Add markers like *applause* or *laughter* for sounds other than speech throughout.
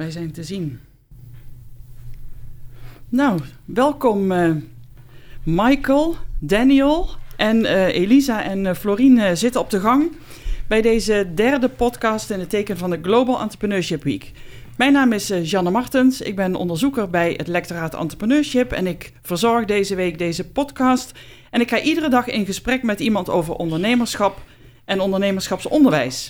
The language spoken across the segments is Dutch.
Wij zijn te zien. Nou, welkom uh, Michael, Daniel en uh, Elisa en uh, Florien zitten op de gang bij deze derde podcast in het teken van de Global Entrepreneurship Week. Mijn naam is Janne Martens, ik ben onderzoeker bij het lectoraat Entrepreneurship en ik verzorg deze week deze podcast. En ik ga iedere dag in gesprek met iemand over ondernemerschap en ondernemerschapsonderwijs.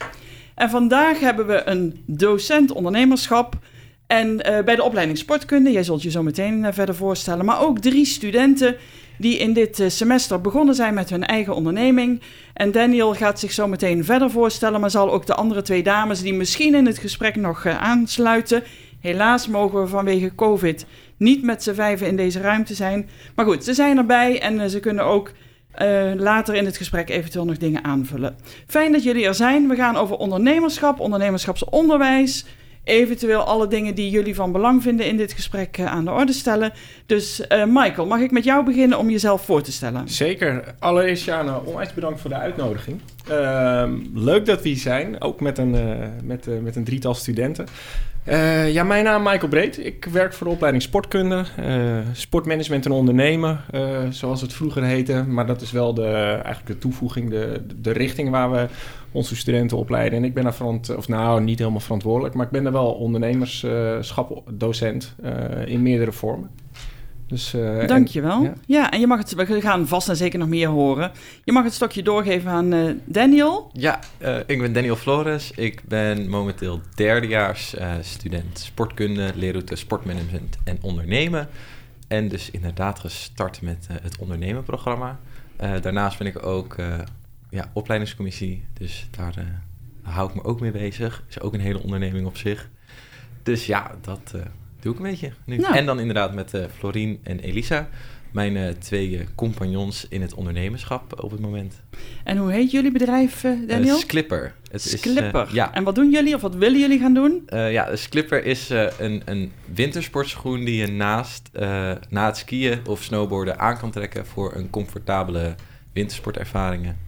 En vandaag hebben we een docent ondernemerschap en uh, bij de opleiding sportkunde, jij zult je zo meteen uh, verder voorstellen, maar ook drie studenten die in dit uh, semester begonnen zijn met hun eigen onderneming. En Daniel gaat zich zo meteen verder voorstellen, maar zal ook de andere twee dames die misschien in het gesprek nog aansluiten. Helaas mogen we vanwege COVID niet met z'n vijven in deze ruimte zijn. Maar goed, ze zijn erbij en ze kunnen ook uh, later in het gesprek eventueel nog dingen aanvullen. Fijn dat jullie er zijn. We gaan over ondernemerschap, ondernemerschapsonderwijs. Eventueel alle dingen die jullie van belang vinden in dit gesprek uh, aan de orde stellen. Dus uh, Michael, mag ik met jou beginnen om jezelf voor te stellen? Zeker. Allereerst Jana, onwijs bedankt voor de uitnodiging. Ehm, leuk dat we hier zijn, ook met een, met, met een drietal studenten. Uh, ja, mijn naam is Michael Breed. Ik werk voor de opleiding sportkunde, sportmanagement en ondernemen, zoals het vroeger heette. Maar dat is wel de, eigenlijk de toevoeging, de, de richting waar we onze studenten opleiden. En ik ben daar verant, of nou niet helemaal verantwoordelijk, maar ik ben daar wel ondernemerschap docent in meerdere vormen. Dus, uh, Dankjewel. En, ja. ja, en je mag het, we gaan vast en zeker nog meer horen. Je mag het stokje doorgeven aan uh, Daniel. Ja, uh, ik ben Daniel Flores. Ik ben momenteel derdejaars student sportkunde, leerroute sportmanagement en ondernemen. En dus inderdaad gestart met het ondernemenprogramma. daarnaast ben ik ook ja, opleidingscommissie, dus daar hou ik me ook mee bezig. Is ook een hele onderneming op zich. Dus ja, dat doe ik een beetje nu. Nou. En dan inderdaad met uh, Florien en Elisa, mijn uh, twee uh, compagnons in het ondernemerschap op het moment. En hoe heet jullie bedrijf, Daniel? Sklipper. Het Sklipper. Is, ja. En wat doen jullie of wat willen jullie gaan doen? ja, Sklipper is een, een wintersportschoen die je naast na het skiën of snowboarden aan kan trekken voor een comfortabele wintersportervaringen.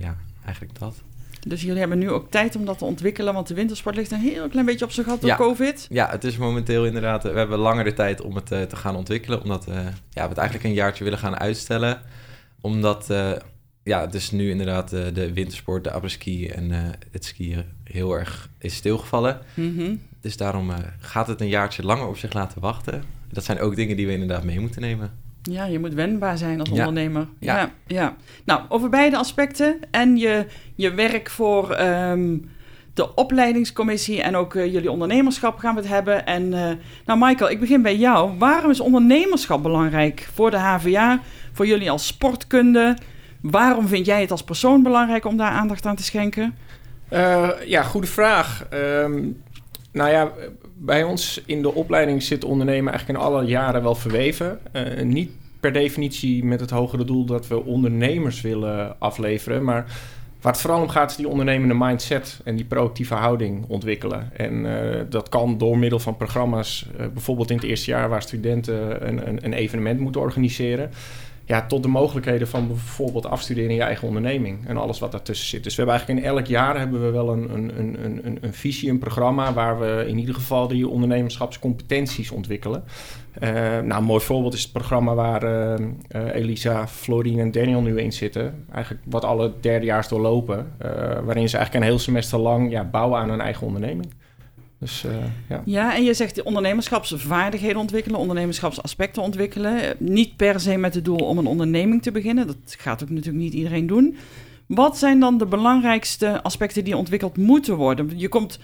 ja, eigenlijk dat. Dus jullie hebben nu ook tijd om dat te ontwikkelen, want de wintersport ligt een heel klein beetje op zijn gat door COVID. Ja, het is momenteel inderdaad, we hebben langere tijd om het uh, te gaan ontwikkelen, omdat uh, ja, we het eigenlijk een jaartje willen gaan uitstellen. Omdat uh, ja, dus nu inderdaad de wintersport, de après-ski en het skiën heel erg is stilgevallen. Mm -hmm. Dus daarom gaat het een jaartje langer op zich laten wachten. Dat zijn ook dingen die we inderdaad mee moeten nemen. Ja, je moet wendbaar zijn als ondernemer. Ja. ja. Ja, Nou, over beide aspecten en je, je werk voor um, de opleidingscommissie en ook uh, jullie ondernemerschap gaan we het hebben. En uh, nou, Michael, ik begin bij jou. Waarom is ondernemerschap belangrijk voor de HVA, voor jullie als sportkunde? Waarom vind jij het als persoon belangrijk om daar aandacht aan te schenken? Uh, ja, goede vraag. Um, nou ja, bij ons in de opleiding zit ondernemen eigenlijk in alle jaren wel verweven. Uh, niet per definitie met het hogere doel dat we ondernemers willen afleveren, maar waar het vooral om gaat is die ondernemende mindset en die proactieve houding ontwikkelen. En uh, dat kan door middel van programma's, uh, bijvoorbeeld in het eerste jaar waar studenten een, een, een evenement moeten organiseren ja, tot de mogelijkheden van bijvoorbeeld afstuderen in je eigen onderneming en alles wat daartussen zit. Dus we hebben eigenlijk in elk jaar hebben we wel een, een, een, een, een visie, een programma waar we in ieder geval die ondernemerschapscompetenties ontwikkelen. Uh, nou, een mooi voorbeeld is het programma waar uh, uh, Elisa, Florine en Daniel nu in zitten. Eigenlijk wat alle derdejaars doorlopen, waarin ze eigenlijk een heel semester lang ja, bouwen aan hun eigen onderneming. Dus, uh, ja. ja, en je zegt ondernemerschapsvaardigheden ontwikkelen, ondernemerschapsaspecten ontwikkelen. Niet per se met het doel om een onderneming te beginnen. Dat gaat ook natuurlijk niet iedereen doen. Wat zijn dan de belangrijkste aspecten die ontwikkeld moeten worden? Je komt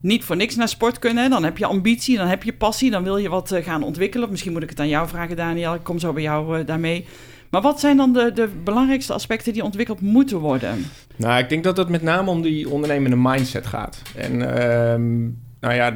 niet voor niks naar sportkunde. Dan heb je ambitie, dan heb je passie, dan wil je wat eh, gaan ontwikkelen. Misschien moet ik het aan jou vragen, Daniel. Ik kom zo bij jou uh, daarmee. Maar wat zijn dan de, de belangrijkste aspecten die ontwikkeld moeten worden? Nou, ik denk dat het met name om die ondernemende mindset gaat. En uh, nou ja,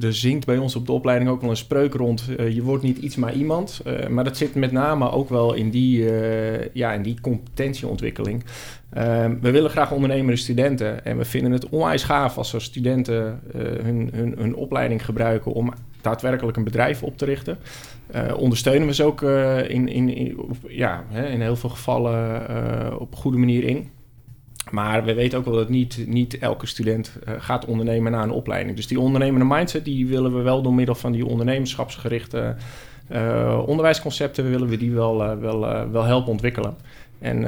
er zingt bij ons op de opleiding ook wel een spreuk rond. Uh, je wordt niet iets maar iemand. Uh, maar dat zit met name ook wel in die, uh, ja, in die competentieontwikkeling. Ehm, we willen graag ondernemende studenten. En we vinden het onwijs gaaf als er studenten hun, hun, hun opleiding gebruiken om daadwerkelijk een bedrijf op te richten. ondersteunen we ze ook in, in, ja, hè, in heel veel gevallen op een goede manier in. Maar we weten ook wel dat niet, niet elke student uh, gaat ondernemen na een opleiding. Dus die ondernemende mindset die willen we wel door middel van die ondernemerschapsgerichte uh, onderwijsconcepten willen we die wel, uh, wel, wel helpen ontwikkelen. En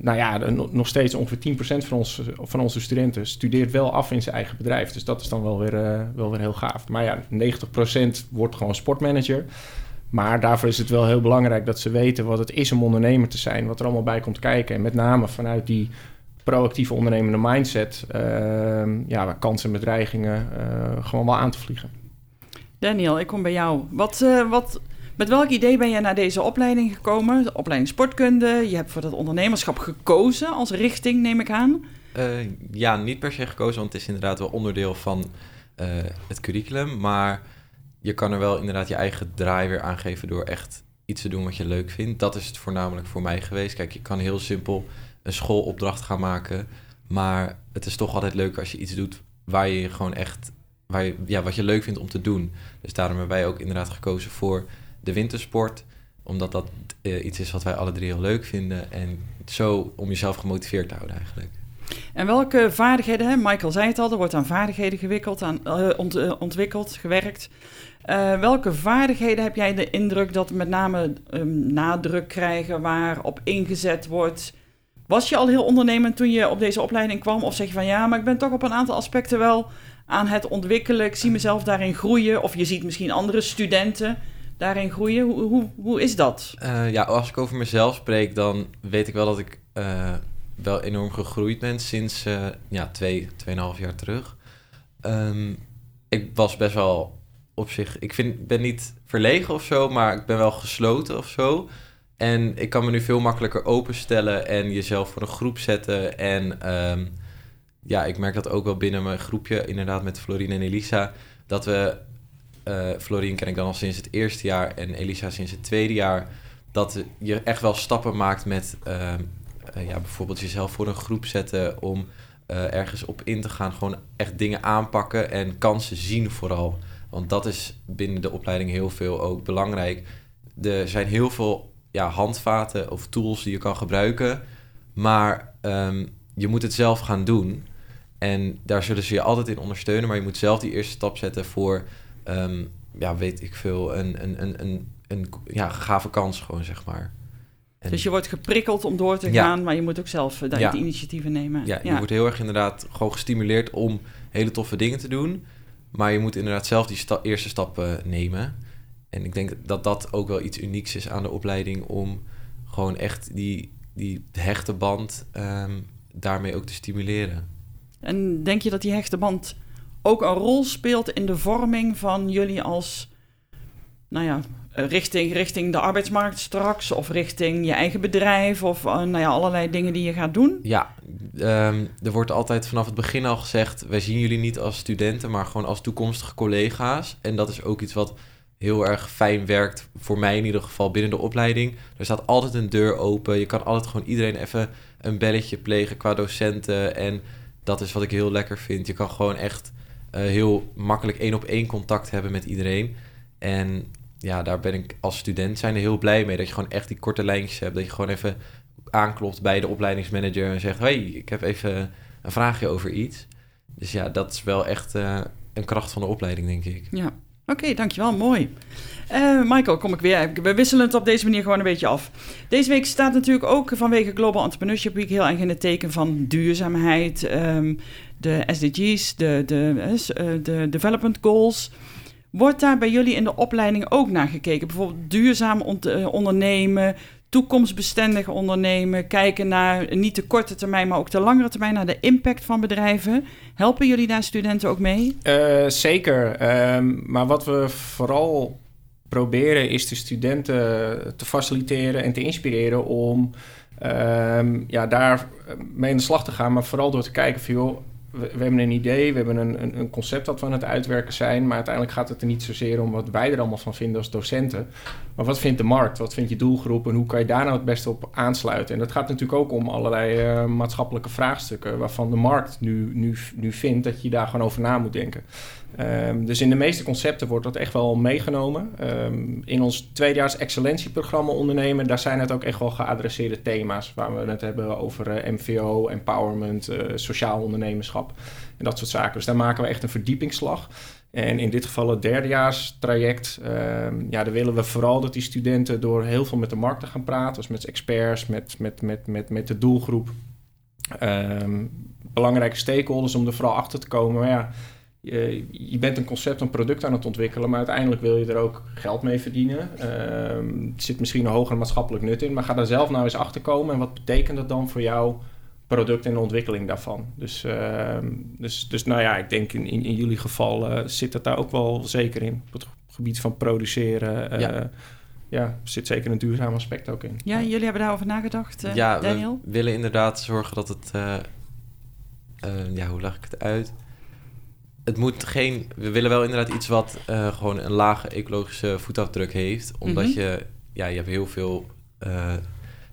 nou ja, nog steeds ongeveer 10% van, ons, van onze studenten studeert wel af in zijn eigen bedrijf. Dus dat is dan wel weer, wel weer heel gaaf. Maar ja, 90% wordt gewoon sportmanager. Maar daarvoor is het wel heel belangrijk dat ze weten wat het is om ondernemer te zijn. Wat er allemaal bij komt kijken. En met name vanuit die proactieve ondernemende mindset, uh, ja, waar kansen en bedreigingen uh, gewoon wel aan te vliegen. Daniel, ik kom bij jou. Wat, uh, wat, met welk idee ben je naar deze opleiding gekomen? De opleiding sportkunde. Je hebt voor dat ondernemerschap gekozen als richting, neem ik aan. Eh, ja, niet per se gekozen, want het is inderdaad wel onderdeel van het curriculum. Maar je kan er wel inderdaad je eigen draai weer aangeven door echt iets te doen wat je leuk vindt. Dat is het voornamelijk voor mij geweest. Kijk, je kan heel simpel een schoolopdracht gaan maken. Maar het is toch altijd leuk als je iets doet waar je gewoon echt, waar je, ja, wat je leuk vindt om te doen. Dus daarom hebben wij ook inderdaad gekozen voor de wintersport. Omdat dat uh, iets is wat wij alle drie heel leuk vinden. En zo om jezelf gemotiveerd te houden eigenlijk. En welke vaardigheden, hè? Michael zei het al, er wordt aan vaardigheden gewikkeld, aan, ont, uh, ontwikkeld, gewerkt. welke vaardigheden heb jij de indruk dat met name um, nadruk krijgen, waarop ingezet wordt was je al heel ondernemend toen je op deze opleiding kwam? Of zeg je van ja, maar ik ben toch op een aantal aspecten wel aan het ontwikkelen. Ik zie mezelf daarin groeien. Of je ziet misschien andere studenten daarin groeien. Hoe, hoe, hoe is dat? Uh, ja, als ik over mezelf spreek, dan weet ik wel dat ik uh, wel enorm gegroeid ben sinds uh, ja, twee, tweeënhalf jaar terug. Um, ik was best wel op zich. Ik vind, ben niet verlegen of zo, maar ik ben wel gesloten of zo. En ik kan me nu veel makkelijker openstellen en jezelf voor een groep zetten. En um, ja, ik merk dat ook wel binnen mijn groepje, inderdaad met Florine en Elisa. Dat we, uh, Florine ken ik dan al sinds het eerste jaar en Elisa sinds het tweede jaar. Dat je echt wel stappen maakt met uh, uh, ja, bijvoorbeeld jezelf voor een groep zetten om ergens op in te gaan. Gewoon echt dingen aanpakken en kansen zien vooral. Want dat is binnen de opleiding heel veel ook belangrijk. Er zijn heel veel ja, handvaten of tools die je kan gebruiken. Maar um, je moet het zelf gaan doen. En daar zullen ze je altijd in ondersteunen. Maar je moet zelf die eerste stap zetten voor, um, ja, weet ik veel, een, een, een, een, een ja, gave kans gewoon, zeg maar. En dus je wordt geprikkeld om door te ja. gaan, maar je moet ook zelf uh, daar ja. initiatieven nemen. Ja, je wordt heel erg inderdaad gewoon gestimuleerd om hele toffe dingen te doen. Maar je moet inderdaad zelf die sta eerste stappen nemen. En ik denk dat dat ook wel iets unieks is aan de opleiding om gewoon echt die, die hechte band um, daarmee ook te stimuleren. En denk je dat die hechte band ook een rol speelt in de vorming van jullie als, nou ja, richting, richting de arbeidsmarkt straks of richting je eigen bedrijf of uh, nou ja, allerlei dingen die je gaat doen? Ja, um, er wordt altijd vanaf het begin al gezegd, wij zien jullie niet als studenten, maar gewoon als toekomstige collega's. En dat is ook iets wat heel erg fijn werkt, voor mij in ieder geval binnen de opleiding. Er staat altijd een deur open. Je kan altijd gewoon iedereen even een belletje plegen qua docenten. En dat is wat ik heel lekker vind. Je kan gewoon echt uh, heel makkelijk één op één contact hebben met iedereen. En ja, daar ben ik als student zijn er heel blij mee. Dat je gewoon echt die korte lijntjes hebt. Dat je gewoon even aanklopt bij de opleidingsmanager en zegt... hey, ik heb even een vraagje over iets. Dus ja, dat is wel echt uh, een kracht van de opleiding, denk ik. Ja, okay, dankjewel. Mooi. Uh, Michael, kom ik weer. We wisselen het op deze manier gewoon een beetje af. Deze week staat natuurlijk ook vanwege Global Entrepreneurship Week heel erg in het teken van duurzaamheid, um, de SDG's, de, de, uh, de Development Goals. Wordt daar bij jullie in de opleiding ook naar gekeken? Bijvoorbeeld duurzaam ondernemen, toekomstbestendig ondernemen, kijken naar niet de korte termijn, maar ook de langere termijn, naar de impact van bedrijven. Helpen jullie daar studenten ook mee? Uh, zeker. Um, maar wat we vooral proberen is de studenten te faciliteren en te inspireren om um, ja, daar mee aan de slag te gaan. Maar vooral door te kijken van joh, we, hebben een idee, we hebben een, een, een, concept dat we aan het uitwerken zijn. Maar uiteindelijk gaat het er niet zozeer om wat wij er allemaal van vinden als docenten. Maar wat vindt de markt? Wat vindt je doelgroep? En hoe kan je daar nou het beste op aansluiten? En dat gaat natuurlijk ook om allerlei uh, maatschappelijke vraagstukken. Waarvan de markt nu, nu, nu vindt dat je daar gewoon over na moet denken. Um, dus in de meeste concepten wordt dat echt wel meegenomen. Um, in ons tweedejaars excellentieprogramma ondernemen, daar zijn het ook echt wel geadresseerde thema's. Waar we het hebben over uh, MVO, empowerment, uh, sociaal ondernemerschap en dat soort zaken. Dus daar maken we echt een verdiepingsslag. En in dit geval het derdejaars traject, um, ja, daar willen we vooral dat die studenten door heel veel met de markt te gaan praten. Dus met experts, met, met, met, met, met de doelgroep. belangrijke stakeholders om er vooral achter te komen. Maar ja, je, je, bent een concept, een product aan het ontwikkelen, maar uiteindelijk wil je er ook geld mee verdienen. Uh, er zit misschien een hoger maatschappelijk nut in, maar ga daar zelf nou eens achter komen en wat betekent dat dan voor jouw product en de ontwikkeling daarvan? Dus, uh, dus, dus nou ja, ik denk in, in, in jullie geval uh, zit het daar ook wel zeker in. Op het gebied van produceren. Eh, ja. ja, zit zeker een duurzaam aspect ook in. Ja, jullie hebben daarover nagedacht, ja, Daniel? we willen inderdaad zorgen dat het... ja, hoe leg ik het uit? het moet geen. We willen wel inderdaad iets wat uh, gewoon een lage ecologische voetafdruk heeft. Omdat mm -hmm. je. Ja, je hebt heel veel uh,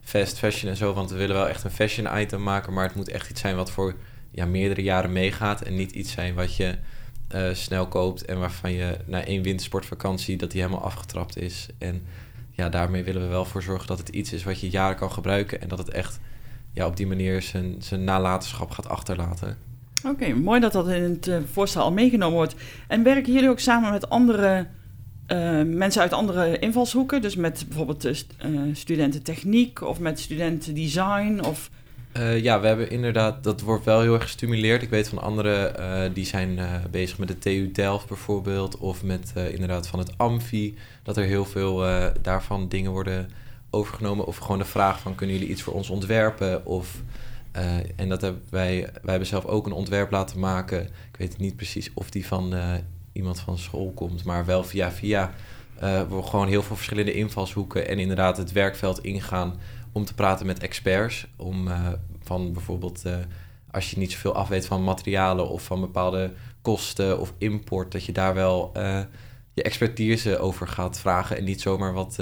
fast fashion en zo. Want we willen wel echt een fashion item maken. Maar het moet echt iets zijn wat voor ja, meerdere jaren meegaat. En niet iets zijn wat je uh, snel koopt. En waarvan je na één wintersportvakantie dat die helemaal afgetrapt is. En ja, daarmee willen we wel voor zorgen dat het iets is wat je jaren kan gebruiken. En dat het echt ja, op die manier zijn, zijn nalatenschap gaat achterlaten. Oké, mooi dat dat in het uh, voorstel al meegenomen wordt. En werken jullie ook samen met andere uh, mensen uit andere invalshoeken? Dus met bijvoorbeeld uh, studenten techniek of met studenten design? Of... ja, we hebben inderdaad, dat wordt wel heel erg gestimuleerd. Ik weet van anderen die zijn bezig met de TU Delft bijvoorbeeld, of met inderdaad van het Amfi, dat er heel veel daarvan dingen worden overgenomen. Of gewoon de vraag van kunnen jullie iets voor ons ontwerpen? Of en dat hebben wij, wij hebben zelf ook een ontwerp laten maken. Ik weet niet precies of die van iemand van school komt, maar wel via via. Uh, we gewoon heel veel verschillende invalshoeken en inderdaad het werkveld ingaan om te praten met experts. Om van bijvoorbeeld als je niet zoveel af weet van materialen of van bepaalde kosten of import, dat je daar wel je expertise over gaat vragen en niet zomaar wat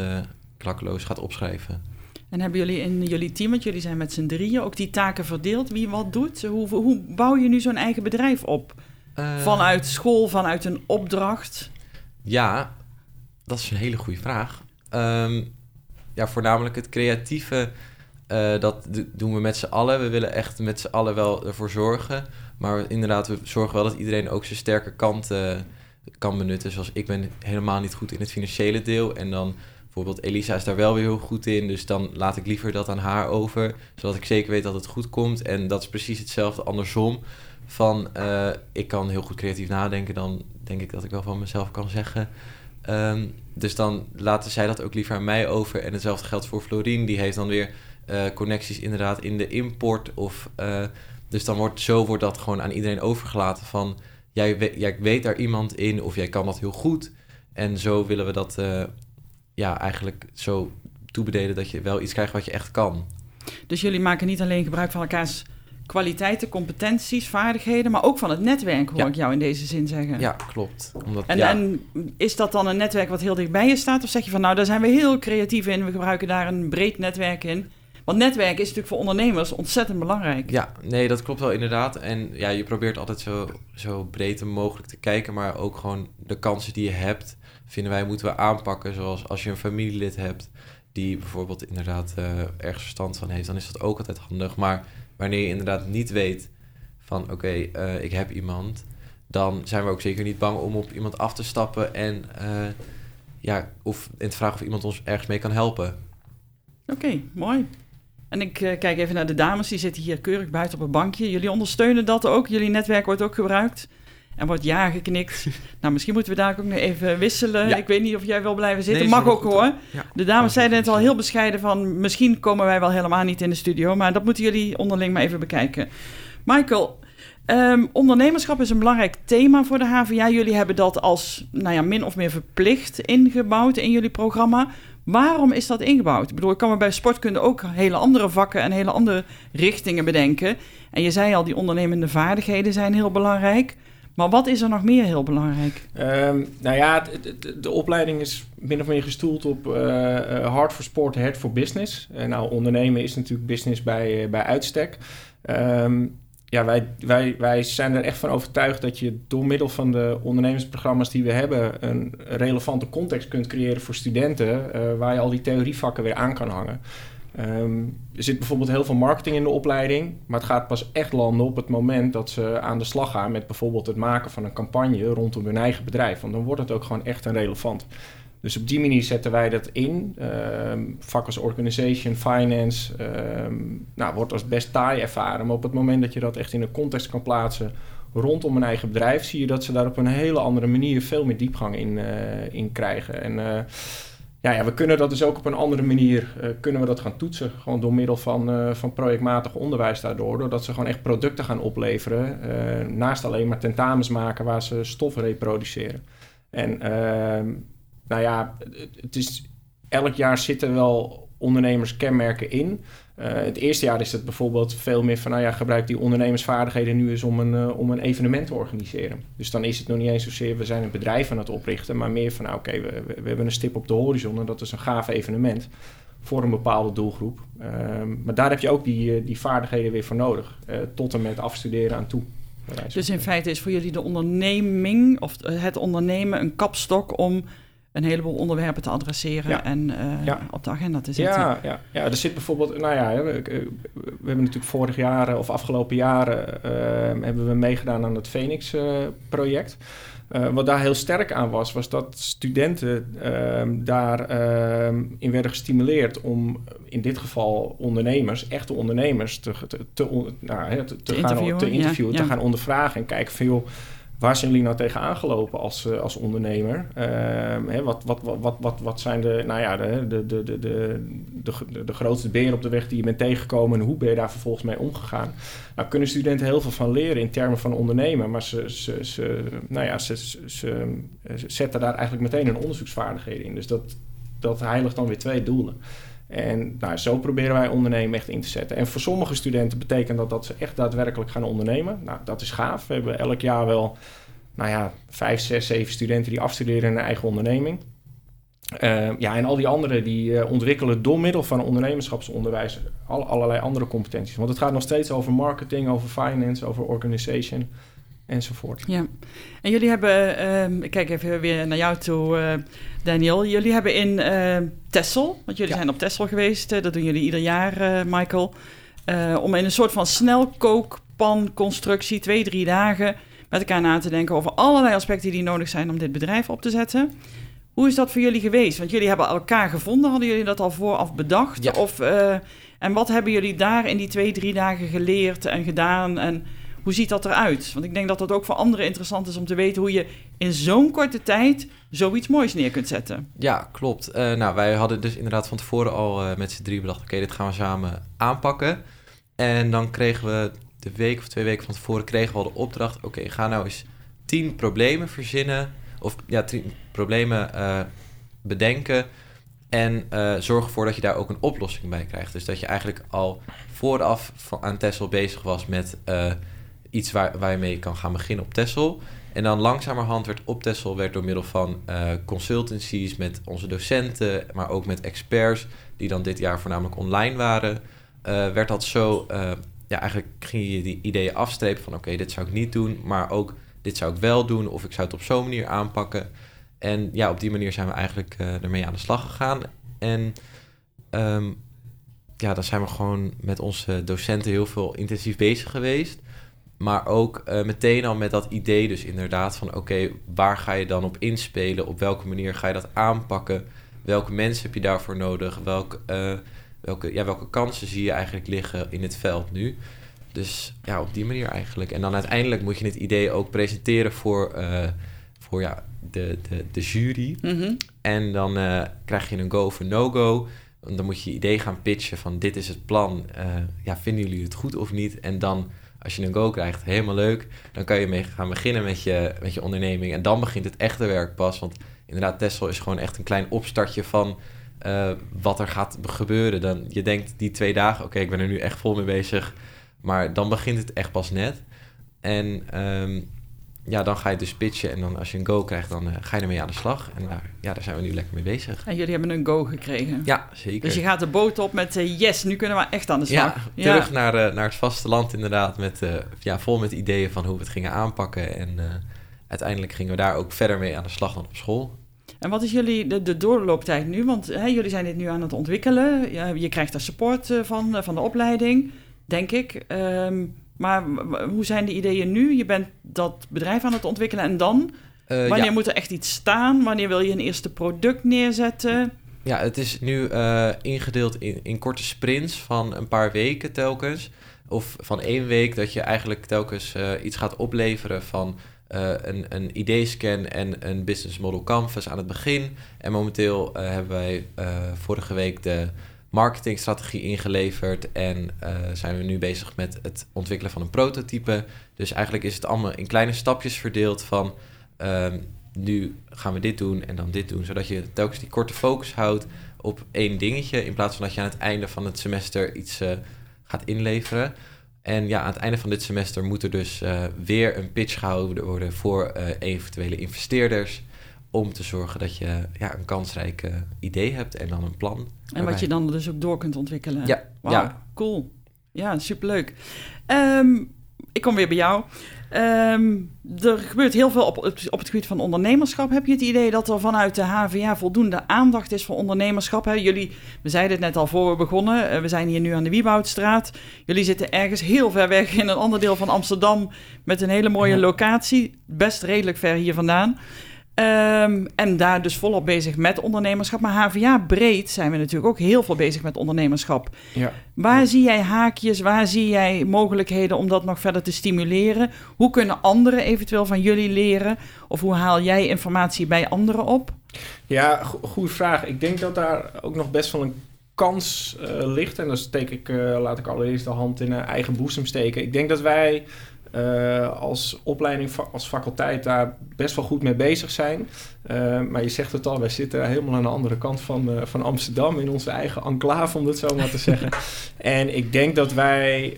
klakkeloos gaat opschrijven. En hebben jullie in jullie team, want jullie zijn met z'n drieën, ook die taken verdeeld? Wie wat doet? Hoe, hoe bouw je nu zo'n eigen bedrijf op? Uh, vanuit school, vanuit een opdracht? Ja, dat is een hele goede vraag. Um, ja, voornamelijk het creatieve, uh, dat doen we met z'n allen. We willen echt met z'n allen wel ervoor zorgen. Maar inderdaad, we zorgen wel dat iedereen ook zijn sterke kant uh, kan benutten. Zoals ik ben helemaal niet goed in het financiële deel. En dan bijvoorbeeld Elisa is daar wel weer heel goed in. Dus dan laat ik liever dat aan haar over. Zodat ik zeker weet dat het goed komt. En dat is precies hetzelfde andersom. Van uh, ik kan heel goed creatief nadenken. Dan denk ik dat ik wel van mezelf kan zeggen. Um, dus dan laten zij dat ook liever aan mij over. En hetzelfde geldt voor Florien. Die heeft dan weer uh, connecties inderdaad in de import. Of, uh, dus dan wordt zo wordt dat gewoon aan iedereen overgelaten. Van jij, weet, jij weet daar iemand in of jij kan dat heel goed. En zo willen we dat ja, eigenlijk zo toebedelen dat je wel iets krijgt wat je echt kan. Dus jullie maken niet alleen gebruik van elkaars kwaliteiten, competenties, vaardigheden, maar ook van het netwerk, hoor ja. ik jou in deze zin zeggen. Ja, klopt. Omdat, en, ja. en, is dat dan een netwerk wat heel dichtbij je staat? Of zeg je van, nou, daar zijn we heel creatief in, we gebruiken daar een breed netwerk in? Want netwerk is natuurlijk voor ondernemers ontzettend belangrijk. Ja, nee, dat klopt wel inderdaad. En ja, je probeert altijd zo, zo breed mogelijk te kijken, maar ook gewoon de kansen die je hebt vinden wij moeten we aanpakken. Zoals als je een familielid hebt die bijvoorbeeld inderdaad uh, ergens verstand van heeft, dan is dat ook altijd handig. Maar wanneer je inderdaad niet weet van oké, uh, ik heb iemand, dan zijn we ook zeker niet bang om op iemand af te stappen en uh, ja, of in te vragen of iemand ons ergens mee kan helpen. Oké, mooi. En ik kijk even naar de dames, die zitten hier keurig buiten op een bankje. Jullie ondersteunen dat ook? Jullie netwerk wordt ook gebruikt? En wordt ja geknikt. *laughs* nou, misschien moeten we daar ook nog even wisselen. Ja. Ik weet niet of jij wil blijven zitten. Nee, Mag ook hoor. Ja. De dames zeiden net al heel bescheiden van... misschien komen wij wel helemaal niet in de studio... maar dat moeten jullie onderling maar even bekijken. Michael, um, ondernemerschap is een belangrijk thema voor de HVA. Jullie hebben dat als nou ja, min of meer verplicht ingebouwd in jullie programma. Waarom is dat ingebouwd? Ik bedoel, ik kan me bij sportkunde ook hele andere vakken en hele andere richtingen bedenken. En je zei al, die ondernemende vaardigheden zijn heel belangrijk. Maar wat is er nog meer heel belangrijk? Um, nou ja, de, opleiding is min of meer gestoeld op uh, hard for sport, hard for business. Uh, nou, ondernemen is natuurlijk business bij, bij uitstek. Um, ja, wij, wij, wij zijn er echt van overtuigd dat je door middel van de ondernemersprogramma's die we hebben, een relevante context kunt creëren voor studenten, waar je al die theorievakken weer aan kan hangen. Um, er zit bijvoorbeeld heel veel marketing in de opleiding, maar het gaat pas echt landen op het moment dat ze aan de slag gaan met bijvoorbeeld het maken van een campagne rondom hun eigen bedrijf. Want dan wordt het ook gewoon echt een relevant. Dus op die manier zetten wij dat in. Um, vak als organization, finance, um, nou, wordt als best taai ervaren. Maar op het moment dat je dat echt in een context kan plaatsen rondom een eigen bedrijf, zie je dat ze daar op een hele andere manier veel meer diepgang in, in krijgen. En uh, ja, ja, we kunnen dat dus ook op een andere manier uh, kunnen we dat gaan toetsen. Gewoon door middel van, van projectmatig onderwijs daardoor. Doordat ze gewoon echt producten gaan opleveren. naast alleen maar tentamens maken waar ze stoffen reproduceren. En ehm, nou ja, het is, elk jaar zitten wel ondernemerskenmerken in. Uh, het eerste jaar is het bijvoorbeeld veel meer van, nou ja, gebruik die ondernemersvaardigheden nu eens om een, uh, om een evenement te organiseren. Dus dan is het nog niet eens zozeer, we zijn een bedrijf aan het oprichten, maar meer van, nou oké, okay, we, we, hebben een stip op de horizon en dat is een gaaf evenement voor een bepaalde doelgroep. Uh, maar daar heb je ook die, eh, die vaardigheden weer voor nodig, tot en met afstuderen aan toe. Dus in feite is voor jullie de onderneming of het ondernemen een kapstok om een heleboel onderwerpen te adresseren en uh, op de agenda te zetten. Ja, ja, ja, er zit bijvoorbeeld, nou ja, we, we hebben natuurlijk vorig jaar of afgelopen jaren uh, hebben we meegedaan aan het Phoenix-project. Uh, wat daar heel sterk aan was, was dat studenten ehm, daarin ehm, in werden gestimuleerd om in dit geval ondernemers, echte ondernemers, te, te, te, nou, te, te gaan interviewen, te, interviewen, te gaan ondervragen en kijken van joh Waar zijn jullie nou tegen aangelopen als, uh, als ondernemer? Uh, hè, wat, wat, wat, wat, wat zijn de, nou ja, de, de, de, de, de, grootste beren op de weg die je bent tegengekomen en hoe ben je daar vervolgens mee omgegaan? Nou, kunnen studenten heel veel van leren in termen van ondernemen, maar ze, ze, nou ja, ze, ze, ze, zetten daar eigenlijk meteen een onderzoeksvaardigheden in. Dus dat, dat heiligt dan weer twee doelen. En nou, zo proberen wij ondernemen echt in te zetten. En voor sommige studenten betekent dat dat ze echt daadwerkelijk gaan ondernemen. Nou, dat is gaaf. We hebben elk jaar wel, nou ja, vijf, zes, zeven studenten die afstuderen in een eigen onderneming. Uh, ja, en al die anderen die uh, ontwikkelen door middel van ondernemerschapsonderwijs al, allerlei andere competenties. Want het gaat nog steeds over marketing, over finance, over organization enzovoort. Ja, en jullie hebben, uh, ik kijk even weer naar jou toe, uh, Daniel. Jullie hebben in uh, Tessel, want jullie ja. zijn op Tessel geweest, dat doen jullie ieder jaar, Michael, om in een soort van snelkookpanconstructie, twee, drie dagen, met elkaar na te denken over allerlei aspecten die nodig zijn om dit bedrijf op te zetten. Hoe is dat voor jullie geweest? Want jullie hebben elkaar gevonden. Hadden jullie dat al vooraf bedacht? Ja. Of, en wat hebben jullie daar in die twee, drie dagen geleerd en gedaan? En hoe ziet dat eruit? Want ik denk dat dat ook voor anderen interessant is om te weten hoe je in zo'n korte tijd zoiets moois neer kunt zetten. Ja, klopt. Uh, nou, wij hadden dus inderdaad van tevoren al uh, met z'n drie bedacht: oké, dit gaan we samen aanpakken. En dan kregen we de week of twee weken van tevoren kregen we al de opdracht: oké, ga nou eens tien problemen verzinnen. Of ja, tien problemen uh, bedenken. En zorg ervoor dat je daar ook een oplossing bij krijgt. Dus dat je eigenlijk al vooraf van, aan Tesla bezig was met iets waar, waar je mee kan gaan beginnen op Tessel. En dan langzamerhand werd op Tessel werd door middel van uh, consultancies met onze docenten, maar ook met experts, die dan dit jaar voornamelijk online waren, uh, werd dat zo, uh, ja, eigenlijk ging je die ideeën afstrepen van oké, dit zou ik niet doen, maar ook dit zou ik wel doen, of ik zou het op zo'n manier aanpakken. En ja, op die manier zijn we eigenlijk ermee aan de slag gegaan. En um, ja, dan zijn we gewoon met onze docenten heel veel intensief bezig geweest. Maar ook uh, meteen al met dat idee dus inderdaad van... oké, waar ga je dan op inspelen? Op welke manier ga je dat aanpakken? Welke mensen heb je daarvoor nodig? Welk, uh, welke, ja, welke kansen zie je eigenlijk liggen in het veld nu? Dus ja, op die manier eigenlijk. En dan uiteindelijk moet je het idee ook presenteren voor, uh, voor ja, de, de, de jury. Mm -hmm. En dan krijg je een go of no-go... Dan moet je je idee gaan pitchen van dit is het plan. ja, vinden jullie het goed of niet? En dan als je een go krijgt, helemaal leuk. Dan kan je mee gaan beginnen met je, met je onderneming. En dan begint het echte werk pas. Want inderdaad, Tesla is gewoon echt een klein opstartje van eh, wat er gaat gebeuren. Dan, je denkt die twee dagen, oké, ik ben er nu echt vol mee bezig. Maar dan begint het echt pas net. En ehm, ja, dan ga je dus pitchen. En dan als je een go krijgt, dan eh, ga je ermee aan de slag. En daar, ja, daar zijn we nu lekker mee bezig. En jullie hebben een go gekregen. Ja, zeker. Dus je gaat de boot op met eh, yes, nu kunnen we echt aan de ja, slag. terug Naar, eh, naar het vasteland inderdaad. Met, ja, vol met ideeën van hoe we het gingen aanpakken. En uiteindelijk gingen we daar ook verder mee aan de slag dan op school. En wat is jullie de, de doorlooptijd nu? Want hè, jullie zijn dit nu aan het ontwikkelen. Ja, je krijgt daar support van, van de opleiding, denk ik. Ehm, maar hoe zijn de ideeën nu? Je bent dat bedrijf aan het ontwikkelen en dan? Eh, Wanneer ja. moet er echt iets staan? Wanneer wil je een eerste product neerzetten? Ja, het is nu eh, ingedeeld in, in korte sprints van een paar weken telkens. Of van één week dat je eigenlijk telkens eh, iets gaat opleveren van een, een ideescan en een business model canvas aan het begin. En momenteel hebben wij vorige week de marketingstrategie ingeleverd en eh, zijn we nu bezig met het ontwikkelen van een prototype. Dus eigenlijk is het allemaal in kleine stapjes verdeeld van ehm, nu gaan we dit doen en dan dit doen, zodat je telkens die korte focus houdt op één dingetje, in plaats van dat je aan het einde van het semester iets eh, gaat inleveren. En ja, aan het einde van dit semester moet er dus eh, weer een pitch gehouden worden voor eventuele investeerders. Om te zorgen dat je ja, een kansrijk idee hebt en dan een plan. En wat je dan dus ook door kunt ontwikkelen. Ja, ja. cool. Ja, superleuk. Ehm, ik kom weer bij jou. Ehm, er gebeurt heel veel op, op, het gebied van ondernemerschap. Heb je het idee dat er vanuit de HVA voldoende aandacht is voor ondernemerschap? Hè? Jullie, we zeiden het net al voor we begonnen, eh, we zijn hier nu aan de Wieboudstraat. Jullie zitten ergens heel ver weg in een ander deel van Amsterdam met een hele mooie locatie. Best redelijk ver hier vandaan. Ehm, en daar dus volop bezig met ondernemerschap. Maar HVA breed zijn we natuurlijk ook heel veel bezig met ondernemerschap. Ja. Waar zie jij haakjes, waar zie jij mogelijkheden om dat nog verder te stimuleren? Hoe kunnen anderen eventueel van jullie leren? Of hoe haal jij informatie bij anderen op? Ja, go- goede vraag. Ik denk dat daar ook nog best wel een kans eh, ligt. En dan steek ik, eh, laat ik allereerst de hand in eh, eigen boezem steken. Ik denk dat wij eh, als opleiding, als faculteit daar best wel goed mee bezig zijn. Eh, maar je zegt het al, wij zitten helemaal aan de andere kant van, eh, van Amsterdam... in onze eigen enclave, om het zo maar te zeggen. *laughs* En ik denk dat wij,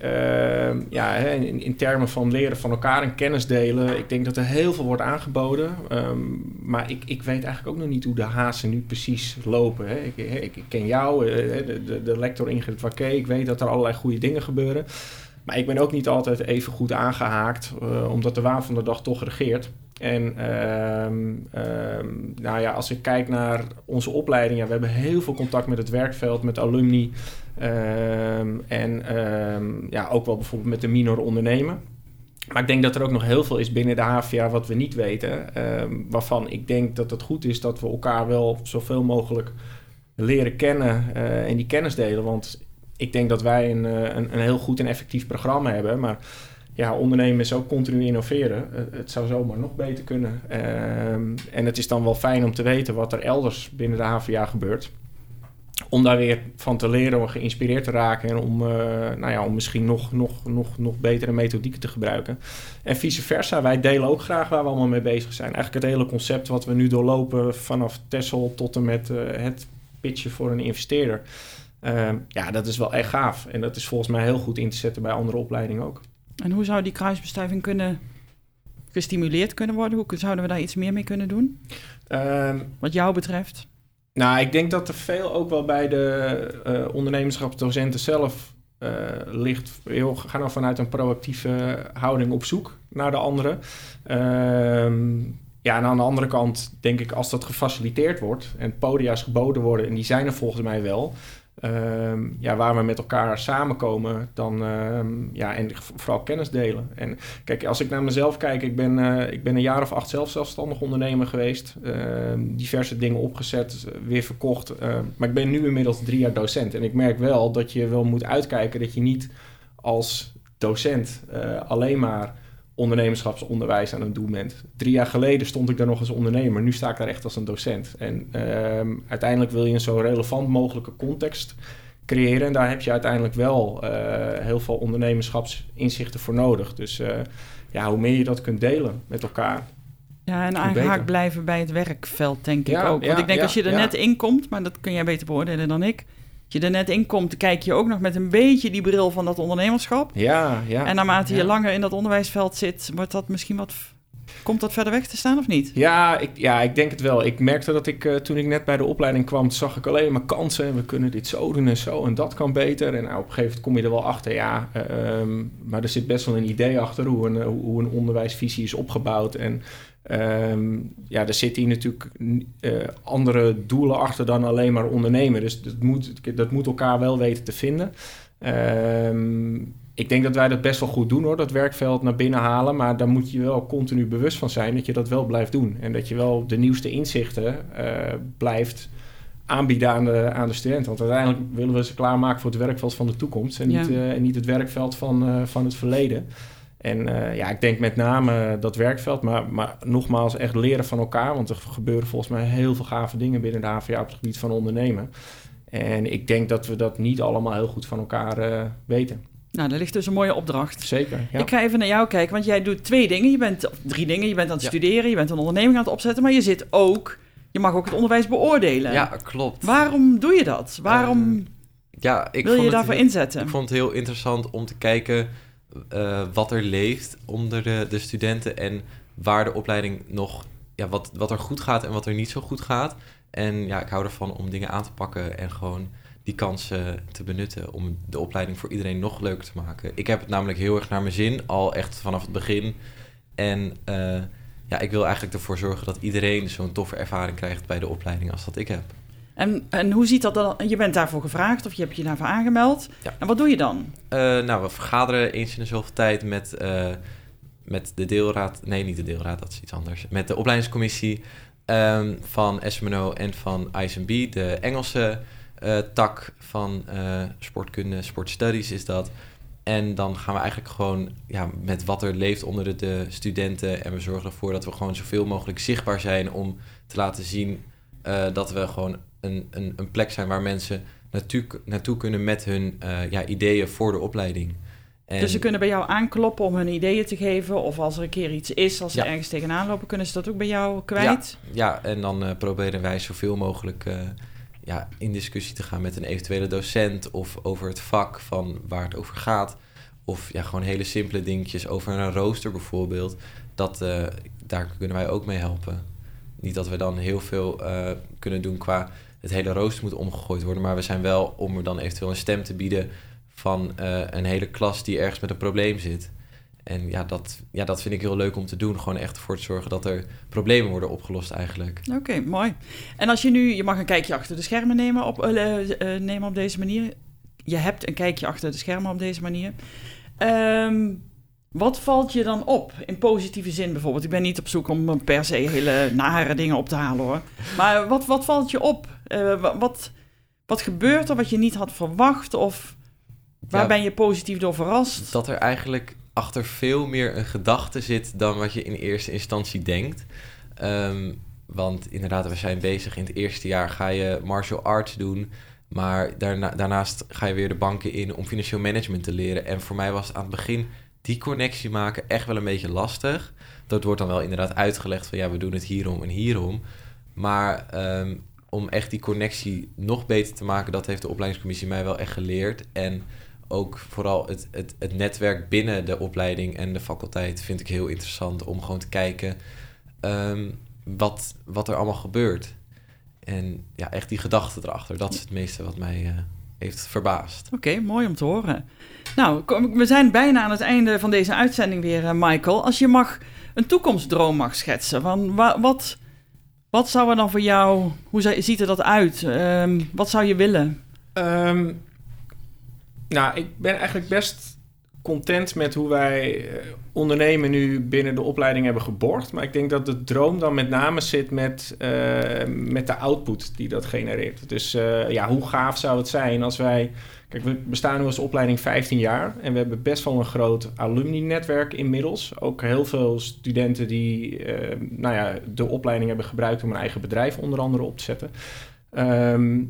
ja, in, in termen van leren van elkaar en kennis delen... ik denk dat er heel veel wordt aangeboden. Ehm, maar ik, ik weet eigenlijk ook nog niet hoe de hazen nu precies lopen. Hè. Ik, ik, ik ken jou, de, de, de lector Ingrid Waké. Ik weet dat er allerlei goede dingen gebeuren. Maar ik ben ook niet altijd even goed aangehaakt... eh, omdat de waan van de dag toch regeert. En ehm, ehm, nou ja, als ik kijk naar onze opleiding, ja, we hebben heel veel contact met het werkveld, met alumni. ehm, en ja, ook wel bijvoorbeeld met de minor ondernemen. Maar ik denk dat er ook nog heel veel is binnen de HVA wat we niet weten. waarvan ik denk dat het goed is dat we elkaar wel zoveel mogelijk leren kennen eh, en die kennis delen. Want ik denk dat wij een, eh, een, een heel goed en effectief programma hebben. Maar ja, ondernemen is ook continu innoveren. Eh, het zou zomaar nog beter kunnen. Ehm, en het is dan wel fijn om te weten wat er elders binnen de HVA gebeurt. Om daar weer van te leren, om geïnspireerd te raken en om, eh, nou ja, om misschien nog, nog, nog, nog betere methodieken te gebruiken. En vice versa, wij delen ook graag waar we allemaal mee bezig zijn. Eigenlijk het hele concept wat we nu doorlopen vanaf Tessel tot en met het pitchen voor een investeerder. Ehm, ja, dat is wel echt gaaf. En dat is volgens mij heel goed in te zetten bij andere opleidingen ook. En hoe zou die kruisbestuiving kunnen gestimuleerd kunnen worden? Hoe zouden we daar iets meer mee kunnen doen? Ehm, Wat jou betreft? Nou, ik denk dat er veel ook wel bij de eh ondernemerschapsdocenten zelf eh, ligt. Joh, ga nou vanuit een proactieve houding op zoek naar de anderen. Ehm, ja, en aan de andere kant denk ik als dat gefaciliteerd wordt en podia's geboden worden, en die zijn er volgens mij wel. Ehm, ja, waar we met elkaar samenkomen, dan ehm, ja, en vooral kennis delen. En kijk, als ik naar mezelf kijk, ik ben, eh, ik ben een jaar of acht zelf zelfstandig ondernemer geweest. Ehm, diverse dingen opgezet, eh, weer verkocht. Maar ik ben nu inmiddels drie jaar docent. En ik merk wel dat je wel moet uitkijken dat je niet als docent eh, alleen maar ondernemerschapsonderwijs aan het doen bent. Drie jaar geleden stond ik daar nog als ondernemer. Nu sta ik daar echt als een docent. En ehm, uiteindelijk wil je een zo relevant mogelijke context creëren. En daar heb je uiteindelijk wel eh, heel veel ondernemerschapsinzichten voor nodig. Dus eh, ja, hoe meer je dat kunt delen met elkaar. Ja, en aangehaakt blijven bij het werkveld, denk ik Ja, ook. Want ja, ik denk ja, als je er net in komt, maar dat kun jij beter beoordelen dan ik. Je er net in komt, kijk je ook nog met een beetje die bril van dat ondernemerschap. Ja, ja. en naarmate je ja. langer in dat onderwijsveld zit, wordt dat misschien wat... Komt dat verder weg te staan of niet? Ja ik, ja, ik denk het wel. Ik merkte dat ik, eh, toen ik net bij de opleiding kwam, zag ik alleen maar kansen. En we kunnen dit zo doen en zo en dat kan beter. En nou, op een gegeven moment kom je er wel achter, ja. ehm, maar er zit best wel een idee achter hoe een, eh, hoe een onderwijsvisie is opgebouwd. En ehm, ja, er zitten hier natuurlijk eh, andere doelen achter dan alleen maar ondernemen. Dus dat moet, dat moet elkaar wel weten te vinden. Ehm, ik denk dat wij dat best wel goed doen hoor, dat werkveld naar binnen halen. Maar daar moet je wel continu bewust van zijn dat je dat wel blijft doen. En dat je wel de nieuwste inzichten eh, blijft aanbieden aan de, aan de studenten. Want uiteindelijk willen we ze klaarmaken voor het werkveld van de toekomst. En, Ja. niet, eh, en niet het werkveld van, van het verleden. En eh, ja, ik denk met name dat werkveld, maar, maar nogmaals echt leren van elkaar. Want er gebeuren volgens mij heel veel gave dingen binnen de HVA op het gebied van ondernemen. En ik denk dat we dat niet allemaal heel goed van elkaar eh, weten. Nou, daar ligt dus een mooie opdracht. Zeker, ja. Ik ga even naar jou kijken, want jij doet twee dingen. Je bent, of drie dingen. Je bent aan het Ja. studeren, je bent een onderneming aan het opzetten, maar je zit ook... Je mag ook het onderwijs beoordelen. Ja, klopt. Waarom doe je dat? Waarom Ja, ik wil je vond het daarvoor heel- inzetten? Ik vond het heel interessant om te kijken eh, wat er leeft onder de, de studenten en waar de opleiding nog, ja, wat, wat er goed gaat en wat er niet zo goed gaat. En ja, ik hou ervan om dingen aan te pakken en gewoon die kansen te benutten om de opleiding voor iedereen nog leuker te maken. Ik heb het namelijk heel erg naar mijn zin, al echt vanaf het begin. En eh, ja, ik wil eigenlijk ervoor zorgen dat iedereen zo'n toffe ervaring krijgt bij de opleiding als dat ik heb. En, en hoe ziet dat dan? Je bent daarvoor gevraagd of je hebt je daarvoor aangemeld. Ja. En wat doe je dan? Eh, nou, we vergaderen eens in de zoveel tijd met, eh, met de deelraad. Nee, niet de deelraad, dat is iets anders. Met de opleidingscommissie ehm, van SMNO en van ISMB, de Engelse eh, tak van sportkunde, sportstudies is dat. En dan gaan we eigenlijk gewoon ja, met wat er leeft onder de, de studenten. En we zorgen ervoor dat we gewoon zoveel mogelijk zichtbaar zijn om te laten zien dat we gewoon een, een, een plek zijn waar mensen naartoe, naartoe kunnen met hun eh, ja, ideeën voor de opleiding. En, Dus ze kunnen bij jou aankloppen om hun ideeën te geven. Of als er een keer iets is, als ze Ja. ergens tegenaan lopen, kunnen ze dat ook bij jou kwijt. Ja, en dan eh, proberen wij zoveel mogelijk eh, ja, in discussie te gaan met een eventuele docent of over het vak van waar het over gaat. Of ja, gewoon hele simpele dingetjes over een rooster bijvoorbeeld. Dat, daar kunnen wij ook mee helpen. Niet dat we dan heel veel kunnen doen qua het hele rooster moet omgegooid worden. Maar we zijn wel om er dan eventueel een stem te bieden van eh, een hele klas die ergens met een probleem zit. En ja dat, ja, dat vind ik heel leuk om te doen. Gewoon echt ervoor te zorgen dat er problemen worden opgelost eigenlijk. Oké, mooi. En als je nu, je mag een kijkje achter de schermen nemen op, eh, eh, nemen op deze manier. Je hebt een kijkje achter de schermen op deze manier. Ehm, wat valt je dan op in positieve zin bijvoorbeeld? Ik ben niet op zoek om eh, per se hele nare dingen op te halen hoor. Maar wat, wat valt je op? Eh, wa- wat, wat gebeurt er wat je niet had verwacht? Of waar Ja, ben je positief door verrast? Dat er eigenlijk achter veel meer een gedachte zit dan wat je in eerste instantie denkt. Ehm, want inderdaad, we zijn bezig. In het eerste jaar ga je martial arts doen. Maar daarna, daarnaast ga je weer de banken in om financieel management te leren. En voor mij was het aan het begin die connectie maken echt wel een beetje lastig. Dat wordt dan wel inderdaad uitgelegd van ja, we doen het hierom en hierom. Maar ehm, om echt die connectie nog beter te maken, dat heeft de opleidingscommissie mij wel echt geleerd. En ook vooral het, het, het netwerk binnen de opleiding en de faculteit vind ik heel interessant om gewoon te kijken ehm, wat, wat er allemaal gebeurt. En ja, echt die gedachte erachter, dat is het meeste wat mij eh, heeft verbaasd. Oké, mooi om te horen. Nou, kom- we zijn bijna aan het einde van deze uitzending weer, eh, Michael. Als je mag een toekomstdroom mag schetsen, van wa- wat, wat zou er dan voor jou, hoe ziet er dat uit? Ehm, wat zou je willen? Ehm, nou, ik ben eigenlijk best content met hoe wij eh, ondernemen nu binnen de opleiding hebben geborgd. Maar ik denk dat de droom dan met name zit met, eh, met de output die dat genereert. Dus ja, hoe gaaf zou het zijn als wij... Kijk, we bestaan nu als opleiding 15 jaar en we hebben best wel een groot alumni-netwerk inmiddels. Ook heel veel studenten die eh, nou ja, de opleiding hebben gebruikt om een eigen bedrijf onder andere op te zetten. Ehm,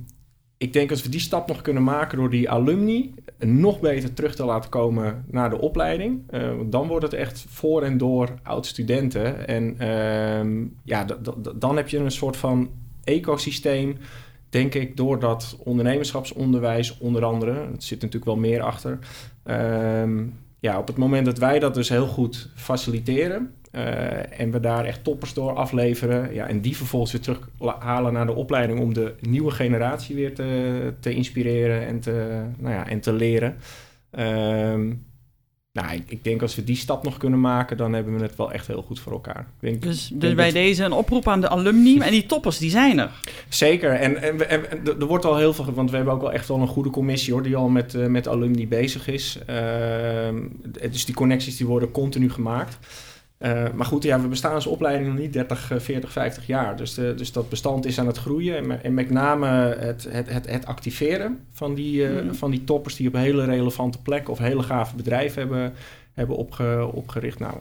ik denk als we die stap nog kunnen maken door die alumni nog beter terug te laten komen naar de opleiding, uh, dan wordt het echt voor en door oud-studenten. En uh, ja, dan heb je een soort van ecosysteem, denk ik, door dat ondernemerschapsonderwijs onder andere, het zit natuurlijk wel meer achter. Uh, ja, op het moment dat wij dat dus heel goed faciliteren, uh, en we daar echt toppers door afleveren. Ja, en die vervolgens weer terughalen naar de opleiding om de nieuwe generatie weer te, te inspireren en te, nou ja, en te leren. Um, nou, ik, ik, denk als we die stap nog kunnen maken, dan hebben we het wel echt heel goed voor elkaar. Denk, dus dus bij deze een oproep aan de alumni en die toppers, die zijn er. Zeker. En, en, en, er wordt al heel veel, want we hebben ook wel echt wel een goede commissie hoor, die al met, uh, met alumni bezig is. Uh, dus die connecties die worden continu gemaakt. Uh, maar goed, ja, we bestaan als opleiding nog niet 30, 40, 50 jaar. Dus, de, dus dat bestand is aan het groeien. En, en met name het, het, het, het activeren van die, uh, mm. van die toppers die op een hele relevante plek of hele gave bedrijven hebben, hebben opge, opgericht. Nou,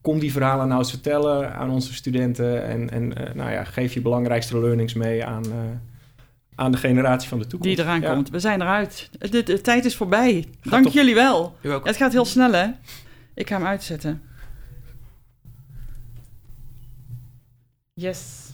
kom die verhalen nou eens vertellen aan onze studenten. En, en uh, nou ja, geef je belangrijkste learnings mee aan, aan de generatie van de toekomst. Die eraan ja. komt. We zijn eruit. De, de tijd is voorbij. Gaat Dank toch... jullie wel. Het gaat heel snel, hè? Ik ga hem uitzetten. Yes.